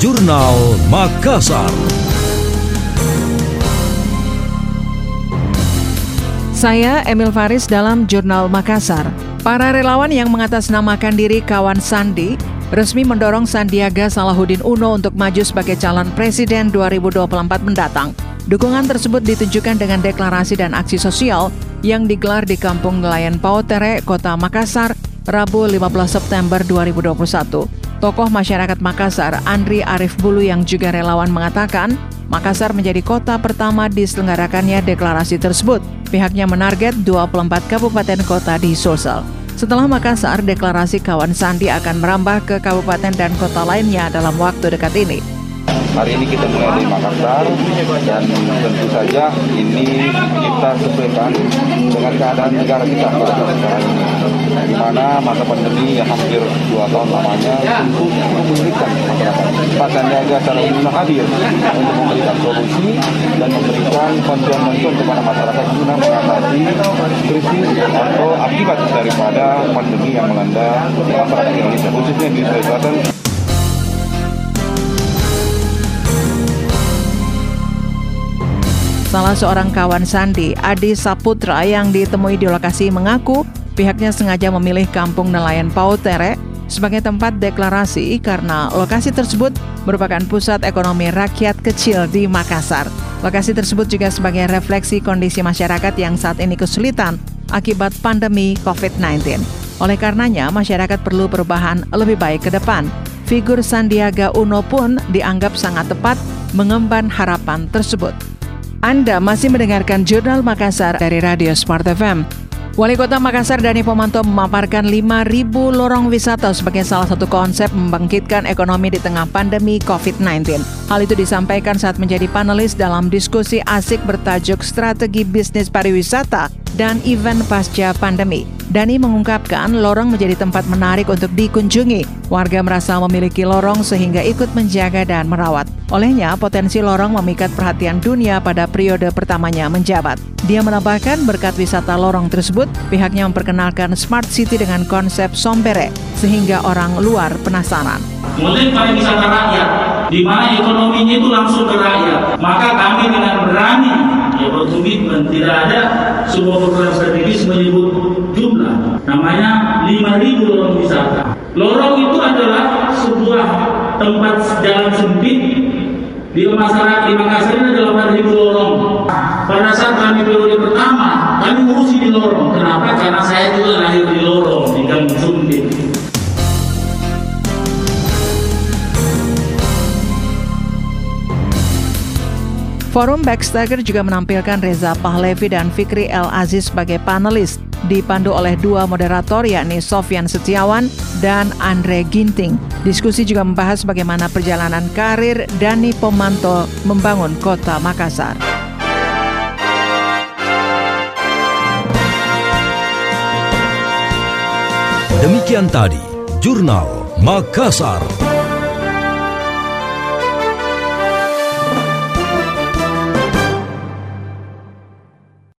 Jurnal Makassar. Saya Emil Faris dalam Jurnal Makassar. Para relawan yang mengatasnamakan diri kawan Sandi resmi mendorong Sandiaga Salahuddin Uno untuk maju sebagai calon presiden 2024 mendatang. Dukungan tersebut ditunjukkan dengan deklarasi dan aksi sosial yang digelar di Kampung Nelayan Pautere, Kota Makassar, Rabu 15 September 2021. Tokoh masyarakat Makassar, Andri Arif Bulu yang juga relawan mengatakan, Makassar menjadi kota pertama diselenggarakannya deklarasi tersebut. Pihaknya menarget 24 kabupaten kota di Sulsel. Setelah Makassar, deklarasi kawan Sandi akan merambah ke kabupaten dan kota lainnya dalam waktu dekat ini. Hari ini kita mulai dari Makassar dan tentu saja ini kita sesuaikan dengan keadaan negara kita pada saat sekarang ini. Di mana masa pandemi yang hampir dua tahun lamanya tentu menyulitkan masyarakat. Pak Sandiaga secara umum hadir untuk memberikan solusi dan memberikan bantuan-bantuan kepada masyarakat guna mengatasi krisis atau akibat daripada pandemi yang melanda masyarakat Indonesia khususnya di Sulawesi Selatan. Salah seorang kawan Sandi, Adi Saputra yang ditemui di lokasi mengaku pihaknya sengaja memilih kampung nelayan Pautere sebagai tempat deklarasi karena lokasi tersebut merupakan pusat ekonomi rakyat kecil di Makassar. Lokasi tersebut juga sebagai refleksi kondisi masyarakat yang saat ini kesulitan akibat pandemi COVID-19. Oleh karenanya, masyarakat perlu perubahan lebih baik ke depan. Figur Sandiaga Uno pun dianggap sangat tepat mengemban harapan tersebut. Anda masih mendengarkan Jurnal Makassar dari Radio Smart FM. Wali Kota Makassar Dani Pomanto memaparkan 5.000 lorong wisata sebagai salah satu konsep membangkitkan ekonomi di tengah pandemi COVID-19. Hal itu disampaikan saat menjadi panelis dalam diskusi asik bertajuk Strategi Bisnis Pariwisata dan Event Pasca Pandemi. Dani mengungkapkan lorong menjadi tempat menarik untuk dikunjungi. Warga merasa memiliki lorong sehingga ikut menjaga dan merawat. Olehnya, potensi lorong memikat perhatian dunia pada periode pertamanya menjabat. Dia menambahkan berkat wisata lorong tersebut, pihaknya memperkenalkan Smart City dengan konsep Sombere, sehingga orang luar penasaran. Model pariwisata rakyat, di mana ekonominya itu langsung ke rakyat. Maka kami dengan berani ya berkomitmen tidak ada sebuah program strategis menyebut jumlah. Namanya 5.000 lorong wisata. Lorong itu adalah sebuah tempat jalan sempit di masyarakat di Makassar ini ada 8.000 lorong. Pada saat kami periode pertama, kami ngurusi di lorong. Kenapa? Karena saya juga lahir di Forum Backstage juga menampilkan Reza Pahlevi dan Fikri El Aziz sebagai panelis, dipandu oleh dua moderator yakni Sofyan Setiawan dan Andre Ginting. Diskusi juga membahas bagaimana perjalanan karir Dani Pomanto membangun kota Makassar. Demikian tadi, Jurnal Makassar.